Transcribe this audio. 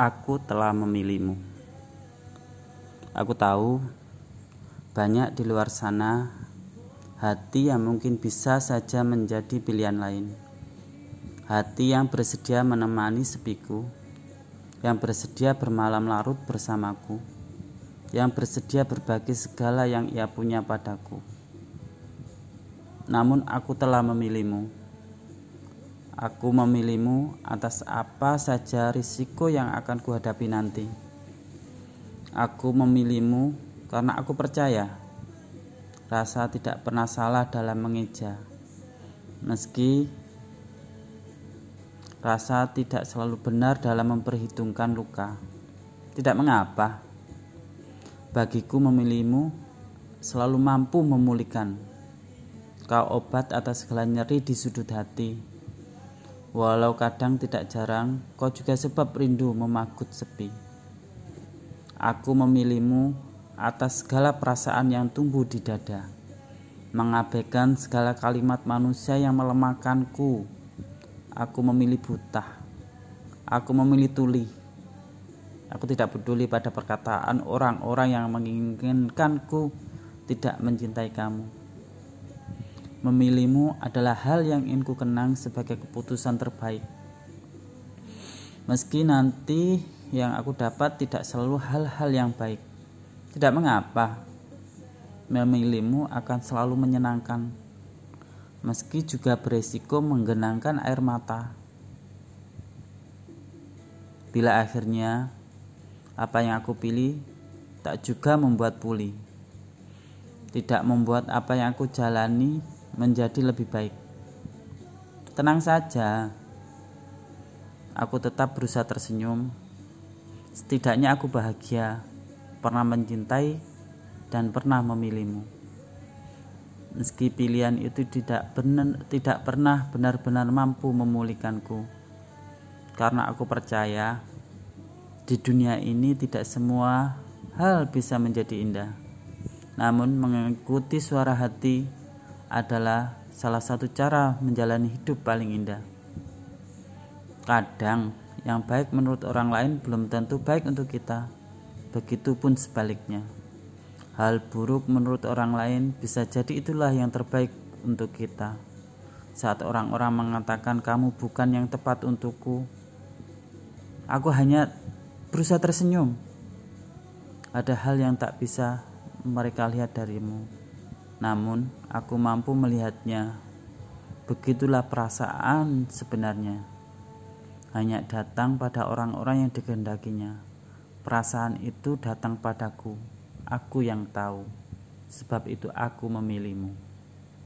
Aku telah memilihmu. Aku tahu banyak di luar sana hati yang mungkin bisa saja menjadi pilihan lain. Hati yang bersedia menemani sepiku, yang bersedia bermalam larut bersamaku, yang bersedia berbagi segala yang ia punya padaku. Namun aku telah memilihmu Aku memilihmu atas apa saja risiko yang akan kuhadapi nanti. Aku memilihmu karena aku percaya rasa tidak pernah salah dalam mengeja. Meski rasa tidak selalu benar dalam memperhitungkan luka. Tidak mengapa. Bagiku memilihmu selalu mampu memulihkan. Kau obat atas segala nyeri di sudut hati Walau kadang tidak jarang, kau juga sebab rindu memagut sepi. Aku memilihmu atas segala perasaan yang tumbuh di dada, mengabaikan segala kalimat manusia yang melemahkanku. Aku memilih buta, aku memilih tuli. Aku tidak peduli pada perkataan orang-orang yang menginginkanku tidak mencintai kamu. Memilihmu adalah hal yang ingin ku kenang sebagai keputusan terbaik. Meski nanti yang aku dapat tidak selalu hal-hal yang baik. Tidak mengapa. Memilihmu akan selalu menyenangkan. Meski juga beresiko menggenangkan air mata. Bila akhirnya apa yang aku pilih tak juga membuat pulih. Tidak membuat apa yang aku jalani menjadi lebih baik. Tenang saja, aku tetap berusaha tersenyum. Setidaknya aku bahagia, pernah mencintai, dan pernah memilihmu. Meski pilihan itu tidak benar, tidak pernah benar-benar mampu memulihkanku, karena aku percaya di dunia ini tidak semua hal bisa menjadi indah. Namun, mengikuti suara hati adalah salah satu cara menjalani hidup paling indah. Kadang yang baik menurut orang lain belum tentu baik untuk kita. Begitupun sebaliknya. Hal buruk menurut orang lain bisa jadi itulah yang terbaik untuk kita. Saat orang-orang mengatakan kamu bukan yang tepat untukku, aku hanya berusaha tersenyum. Ada hal yang tak bisa mereka lihat darimu namun aku mampu melihatnya. Begitulah perasaan sebenarnya. Hanya datang pada orang-orang yang dikehendakinya. Perasaan itu datang padaku. Aku yang tahu. Sebab itu aku memilihmu.